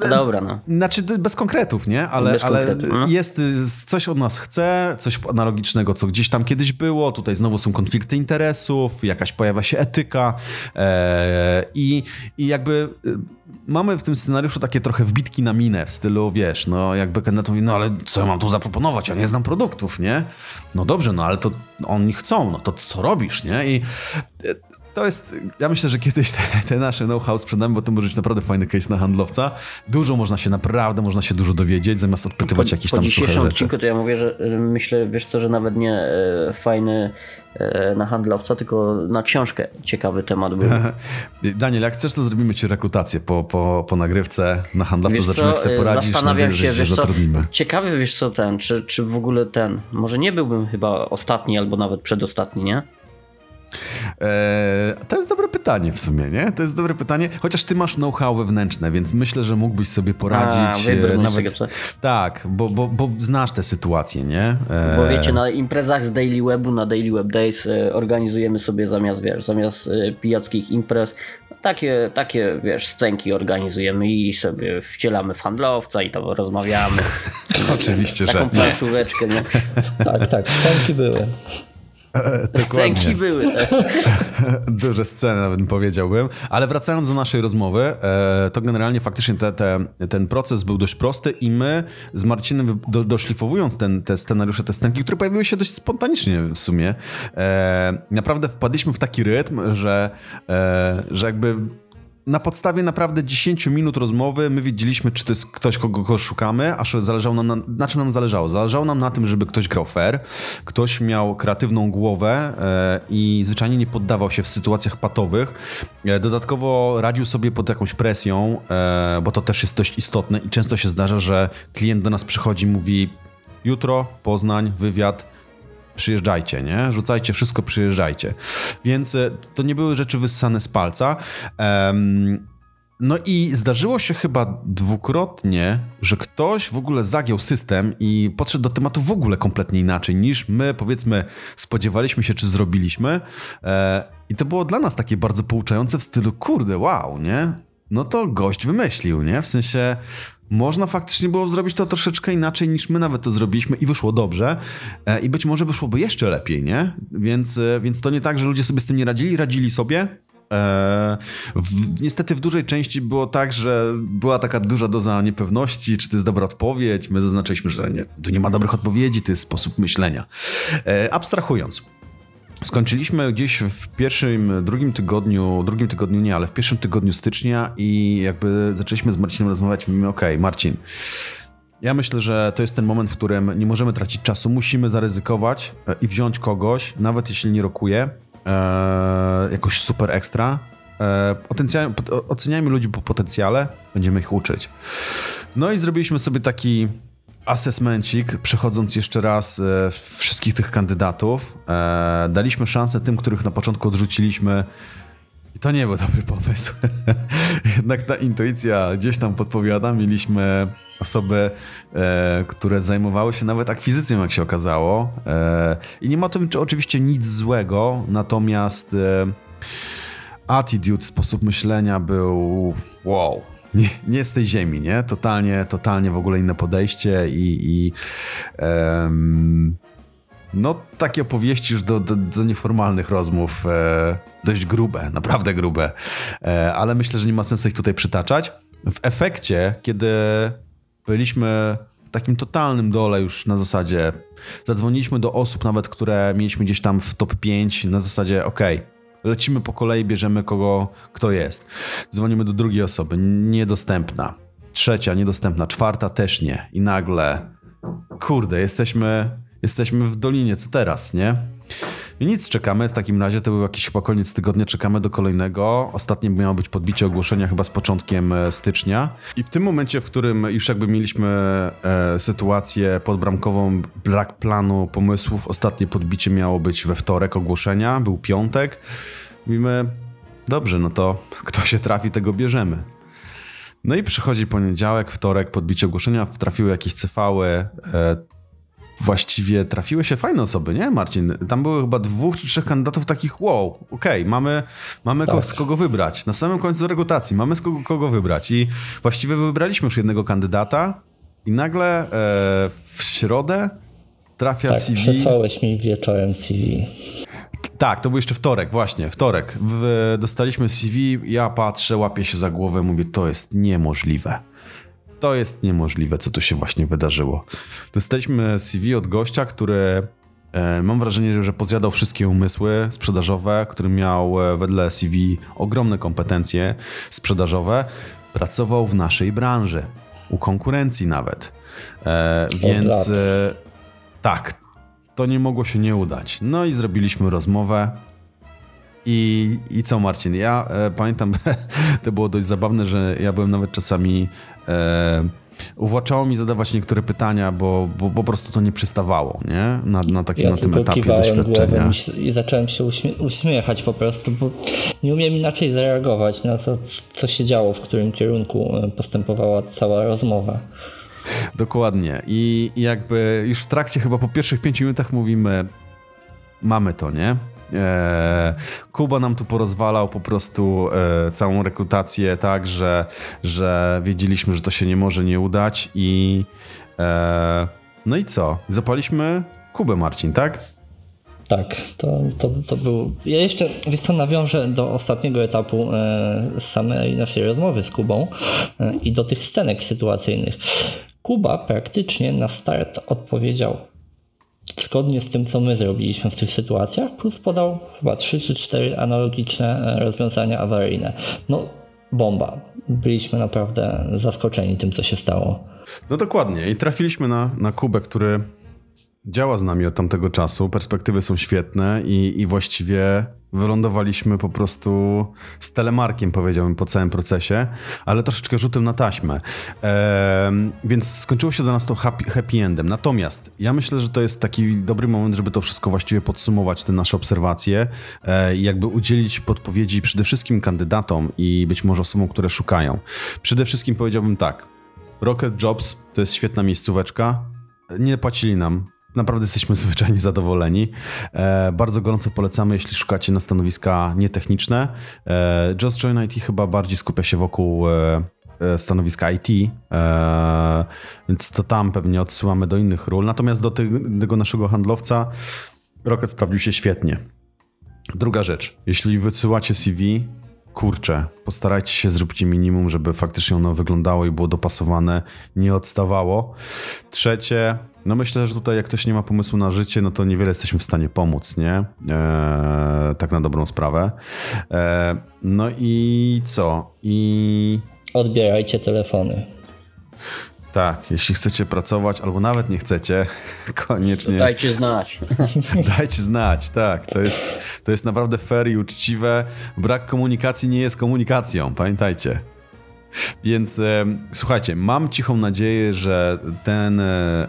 No dobra, no. Znaczy bez konkretów, nie? Ale, Bez ale no. jest y, coś od nas chce, coś analogicznego, co gdzieś tam kiedyś było. Tutaj znowu są konflikty interesów, jakaś pojawia się etyka e, i, i jakby y, mamy w tym scenariuszu takie trochę wbitki na minę w stylu, wiesz, no jakby Kenneth mówi, no ale co ja mam tu zaproponować? Ja nie znam produktów, nie? No dobrze, no ale to oni chcą, no to co robisz, nie? I e, to jest, ja myślę, że kiedyś te, te nasze know-how sprzedamy, bo to może być naprawdę fajny case na handlowca. Dużo można się, naprawdę można się dużo dowiedzieć, zamiast odpytywać jakieś po tam suche dzisiejszym rzeczy. odcinku to ja mówię, że y, myślę, wiesz co, że nawet nie e, fajny e, na handlowca, tylko na książkę ciekawy temat był. <laughs> Daniel, jak chcesz, to zrobimy ci rekrutację po, po, po nagrywce na handlowca, Wiesz zobaczymy, jak co, sobie e, poradzisz, zastanawiam się, wiesz co, zatrudnimy. ciekawy wiesz co ten, czy, czy w ogóle ten, może nie byłbym chyba ostatni albo nawet przedostatni, nie? Eee, to jest dobre pytanie w sumie, nie? To jest dobre pytanie, chociaż ty masz know-how wewnętrzne, więc myślę, że mógłbyś sobie poradzić. A, e, nawet? Tak, bo, bo, bo znasz tę sytuację, nie? Eee, Bo wiecie, na imprezach z Daily Webu, na Daily Web Days e, organizujemy sobie zamiast, wiesz, zamiast e, pijackich imprez, takie, takie, wiesz, scenki organizujemy i sobie wcielamy w handlowca i tam rozmawiamy. <laughs> Oczywiście, że Taką planszóweczkę, nie? Tak, tak, scenki były. <laughs> Scenki były, tak? <laughs> Duże sceny nawet powiedziałbym. Ale wracając do naszej rozmowy, e, to generalnie faktycznie te, te, ten proces był dość prosty i my z Marcinem do, doszlifowując ten, te scenariusze, te scenki, które pojawiły się dość spontanicznie w sumie, e, naprawdę wpadliśmy w taki rytm, że, e, że jakby na podstawie naprawdę 10 minut rozmowy my wiedzieliśmy, czy to jest ktoś, kogo, szukamy, aż zależało nam na, na czym nam zależało. Zależało nam na tym, żeby ktoś grał fair, ktoś miał kreatywną głowę e, i zwyczajnie nie poddawał się w sytuacjach patowych. E, dodatkowo radził sobie pod jakąś presją, e, bo to też jest dość istotne i często się zdarza, że klient do nas przychodzi i mówi jutro, Poznań, wywiad, przyjeżdżajcie, nie? Rzucajcie wszystko, przyjeżdżajcie. Więc e, to nie były rzeczy wyssane z palca. No i zdarzyło się chyba dwukrotnie, że ktoś w ogóle zagiął system i podszedł do tematu w ogóle kompletnie inaczej niż my, powiedzmy, spodziewaliśmy się czy zrobiliśmy. E, I to było dla nas takie bardzo pouczające w stylu, kurde, wow, nie? No to gość wymyślił, nie? W sensie można faktycznie było zrobić to troszeczkę inaczej niż my nawet to zrobiliśmy i wyszło dobrze. E, I być może wyszłoby jeszcze lepiej, nie? Więc, e, więc to nie tak, że ludzie sobie z tym nie radzili, radzili sobie. E, w, niestety w dużej części było tak, że była taka duża doza niepewności, czy to jest dobra odpowiedź. My zaznaczyliśmy, że nie, tu nie ma dobrych odpowiedzi, to jest sposób myślenia. Abstrahując. Skończyliśmy gdzieś w pierwszym, drugim tygodniu, drugim tygodniu nie, ale w pierwszym tygodniu stycznia i jakby zaczęliśmy z Marcinem rozmawiać. Mówimy, okej, Marcin, ja myślę, że to jest ten moment, w którym nie możemy tracić czasu. Musimy zaryzykować e, i wziąć kogoś, nawet jeśli nie rokuje, e, jakoś super ekstra. E, oceniajmy ludzi po potencjale, będziemy ich uczyć. No i zrobiliśmy sobie taki assessmencik, przechodząc jeszcze raz e, wszystkich tych kandydatów. E, daliśmy szansę tym, których na początku odrzuciliśmy. I to nie był dobry pomysł. <laughs> Jednak ta intuicja gdzieś tam podpowiada. Mieliśmy osoby, e, które zajmowały się nawet akwizycją, jak się okazało. E, I nie ma w tym czy oczywiście nic złego, natomiast e, attitude, sposób myślenia był wow, nie, nie z tej ziemi, nie? Totalnie, totalnie w ogóle inne podejście i, i em, no takie opowieści już do, do, do nieformalnych rozmów, e, dość grube, naprawdę grube, e, ale myślę, że nie ma sensu ich tutaj przytaczać. W efekcie, kiedy byliśmy w takim totalnym dole już na zasadzie, zadzwoniliśmy do osób nawet, które mieliśmy gdzieś tam w top 5 na zasadzie, okej, lecimy po kolei, bierzemy kogo, kto jest. Dzwonimy do drugiej osoby, niedostępna. Trzecia, niedostępna. Czwarta też nie. I nagle, kurde, jesteśmy, jesteśmy w dolinie, co teraz, nie? I nic, czekamy. W takim razie to był jakiś chyba koniec tygodnia, czekamy do kolejnego. Ostatnie miało być podbicie ogłoszenia chyba z początkiem e, stycznia. I w tym momencie, w którym już jakby mieliśmy e, sytuację podbramkową, brak planu, pomysłów, ostatnie podbicie miało być we wtorek ogłoszenia, był piątek. Mówimy, dobrze, no to <laughs> kto się trafi, tego bierzemy. No i przychodzi poniedziałek, wtorek, podbicie ogłoszenia, trafiły jakieś cefały, e, właściwie trafiły się fajne osoby, nie Marcin? Tam było chyba dwóch czy trzech kandydatów takich, wow, okej, okay, mamy, mamy tak. z kogo wybrać. Na samym końcu rekrutacji mamy z kogo, kogo wybrać i właściwie wybraliśmy już jednego kandydata i nagle e, w środę trafia tak, CV. przesłałeś mi wieczorem CV. Tak, to był jeszcze wtorek, właśnie, wtorek. W, dostaliśmy CV, ja patrzę, łapię się za głowę, mówię, to jest niemożliwe. To jest niemożliwe, co tu się właśnie wydarzyło. Dostaliśmy CV od gościa, który e, mam wrażenie, że, pozjadał wszystkie umysły sprzedażowe, który miał e, wedle CV ogromne kompetencje sprzedażowe. Pracował w naszej branży, u konkurencji nawet. E, więc e, tak, to nie mogło się nie udać. No i zrobiliśmy rozmowę. I, I co, Marcin? Ja e, pamiętam, <laughs> to było dość zabawne, że ja byłem nawet czasami. E, uwłaczało mi zadawać niektóre pytania, bo, bo po prostu to nie przystawało, nie? Na, na, takim, ja na tym etapie doświadczenia. I zacząłem się uśmie uśmiechać po prostu, bo nie umiem inaczej zareagować na to, co się działo, w którym kierunku e, postępowała cała rozmowa. Dokładnie. I, I jakby już w trakcie, chyba po pierwszych pięciu minutach mówimy, mamy to, nie? E, Kuba nam tu porozwalał po prostu e, całą rekrutację tak, że, że wiedzieliśmy, że to się nie może nie udać i e, no i co? Zapaliśmy Kubę, Marcin, tak? Tak, to, to, to był. Ja jeszcze, wiesz co, nawiążę do ostatniego etapu samej naszej rozmowy z Kubą i do tych scenek sytuacyjnych. Kuba praktycznie na start odpowiedział zgodnie z tym, co my zrobiliśmy w tych sytuacjach, plus podał chyba 3 czy 4 analogiczne e, rozwiązania awaryjne. No, bomba. Byliśmy naprawdę zaskoczeni tym, co się stało. No dokładnie. I trafiliśmy na, na Kubę, który działa z nami od tamtego czasu. Perspektywy są świetne i, i właściwie wylądowaliśmy po prostu z telemarkiem, powiedziałbym, po całym procesie, ale troszeczkę rzutem na taśmę. Eee, więc skończyło się do nas to happy, happy endem. Natomiast ja myślę, że to jest taki dobry moment, żeby to wszystko właściwie podsumować, te nasze obserwacje e, i jakby udzielić podpowiedzi przede wszystkim kandydatom i być może osobom, które szukają. Przede wszystkim powiedziałbym tak. Rocket Jobs to jest świetna miejscóweczka. Nie płacili nam Naprawdę jesteśmy <laughs> zwyczajnie zadowoleni. E, bardzo gorąco polecamy, jeśli szukacie na stanowiska nietechniczne. E, Just Join IT chyba bardziej skupia się wokół e, e stanowiska IT, e, więc to tam pewnie odsyłamy do innych ról. Natomiast do tego naszego handlowca Rocket sprawdził się świetnie. Druga rzecz, jeśli wysyłacie CV, kurczę, postarajcie się, zróbcie minimum, żeby faktycznie ono wyglądało i było dopasowane, nie odstawało. Trzecie, no myślę, że tutaj jak ktoś nie ma pomysłu na życie, no to niewiele jesteśmy w stanie pomóc, nie? Eee, tak na dobrą sprawę. Eee, no i co? I... Odbierajcie telefony. Tak, jeśli chcecie pracować, albo nawet nie chcecie, <laughs> koniecznie. To dajcie znać. <laughs> Dajcie znać, tak. To jest, to jest naprawdę fair i uczciwe. Brak komunikacji nie jest komunikacją, pamiętajcie. Więc e, słuchajcie, mam cichą nadzieję, że ten, e,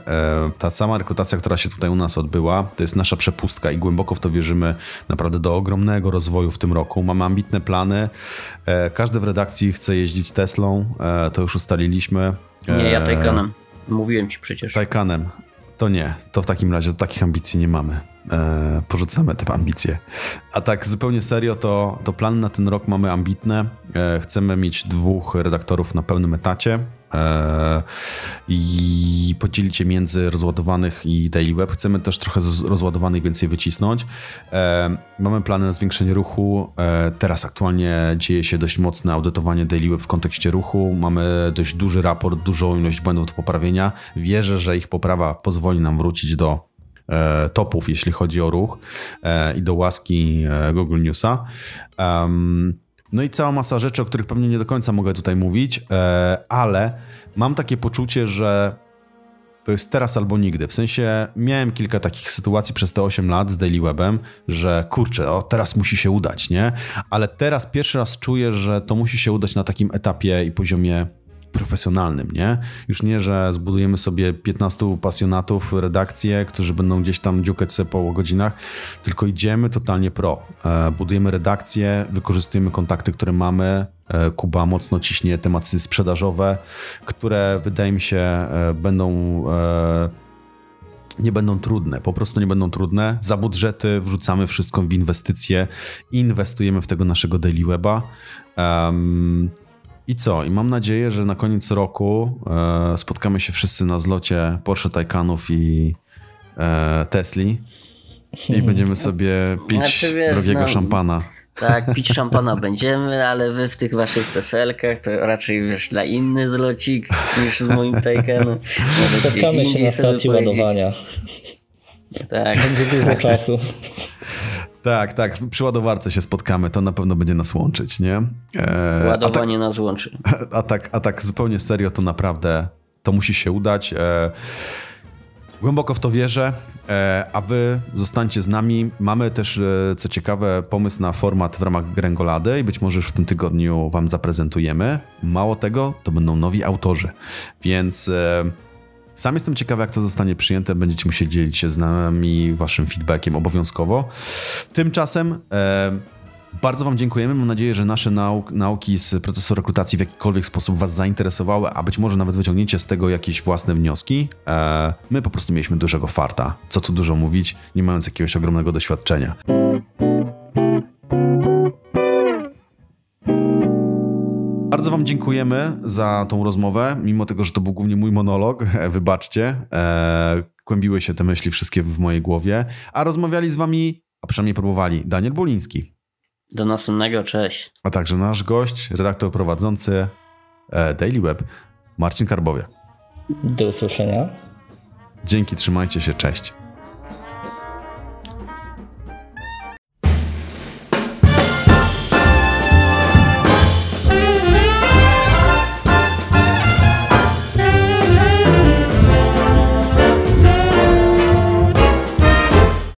e, ta sama rekrutacja, która się tutaj u nas odbyła, to jest nasza przepustka i głęboko w to wierzymy naprawdę do ogromnego rozwoju w tym roku. Mamy ambitne plany. E, każdy w redakcji chce jeździć Teslą, e, to już ustaliliśmy. Nie, ja Taycanem. Mówiłem ci przecież. Taycanem. To nie, to w takim razie takich ambicji nie mamy. E, porzucamy te ambicje. A tak zupełnie serio, to, to plany na ten rok mamy ambitne. E, chcemy mieć dwóch redaktorów na pełnym etacie. E, i podzielić je między rozładowanych i daily web. Chcemy też trochę rozładowanych więcej wycisnąć. Mamy plany na zwiększenie ruchu. Teraz aktualnie dzieje się dość mocne audytowanie daily web w kontekście ruchu. Mamy dość duży raport, dużą ilość błędów do poprawienia. Wierzę, że ich poprawa pozwoli nam wrócić do topów, jeśli chodzi o ruch i do łaski Google Newsa. No i cała masa rzeczy, o których pewnie nie do końca mogę tutaj mówić, e, ale mam takie poczucie, że to jest teraz albo nigdy. W sensie miałem kilka takich sytuacji przez te 8 lat z Daily Webem, że kurczę, o, teraz musi się udać, nie? Ale teraz pierwszy raz czuję, że to musi się udać na takim etapie i poziomie profesjonalnym, nie? Już nie, że zbudujemy sobie 15 pasjonatów redakcję, którzy będą gdzieś tam dziukać sobie po godzinach, tylko idziemy totalnie pro. E, budujemy redakcję, wykorzystujemy kontakty, które mamy. E, Kuba mocno ciśnie tematy sprzedażowe, które wydaje mi się e, będą nie będą trudne, po prostu nie będą trudne. Za budżety wrzucamy wszystko w inwestycje, inwestujemy w tego naszego daily weba. Um, i co? I mam nadzieję, że na koniec roku e, spotkamy się wszyscy na zlocie Porsche Taycanów i e, Tesli i <laughs> będziemy sobie pić znaczy, wiesz, drogiego no, szampana. Tak, pić <laughs> szampana będziemy, ale wy w tych waszych teselkach to raczej wiesz dla inny zlocik niż z moim Taycanem. <laughs> Spotkamy się na stacji ładowania. Tak. Będzie dużo czasu. Tak, tak. Przy ładowarce się spotkamy, to na pewno będzie nas łączyć, nie? E, Ładowanie tak, nas łączy. <laughs> A tak, a tak zupełnie serio, to naprawdę to musi się udać. E, głęboko w to wierzę, e, a wy zostańcie z nami. Mamy też, e, co ciekawe, pomysł na format w ramach Gręgolady i być może już w tym tygodniu wam zaprezentujemy. Mało tego, to będą nowi autorzy, więc e, sam jestem ciekawy, jak to zostanie przyjęte. Będziecie musieli dzielić się z nami waszym feedbackiem obowiązkowo. Tymczasem e, bardzo wam dziękujemy. Mam nadzieję, że nasze nauk, nauki z procesu rekrutacji w jakikolwiek sposób was zainteresowały, a być może nawet wyciągniecie z tego jakieś własne wnioski. E, my po prostu mieliśmy dużego farta. Co tu dużo mówić, nie mając jakiegoś ogromnego doświadczenia. Bardzo Wam dziękujemy za tą rozmowę, mimo tego, że to był głównie mój monolog. Wybaczcie, e, kłębiły się te myśli wszystkie w mojej głowie, a rozmawiali z Wami, a przynajmniej próbowali, Daniel Boliński. Do następnego, cześć. A także nasz gość, redaktor prowadzący e, Daily Web, Marcin Karbowie. Do usłyszenia. Dzięki, trzymajcie się, cześć.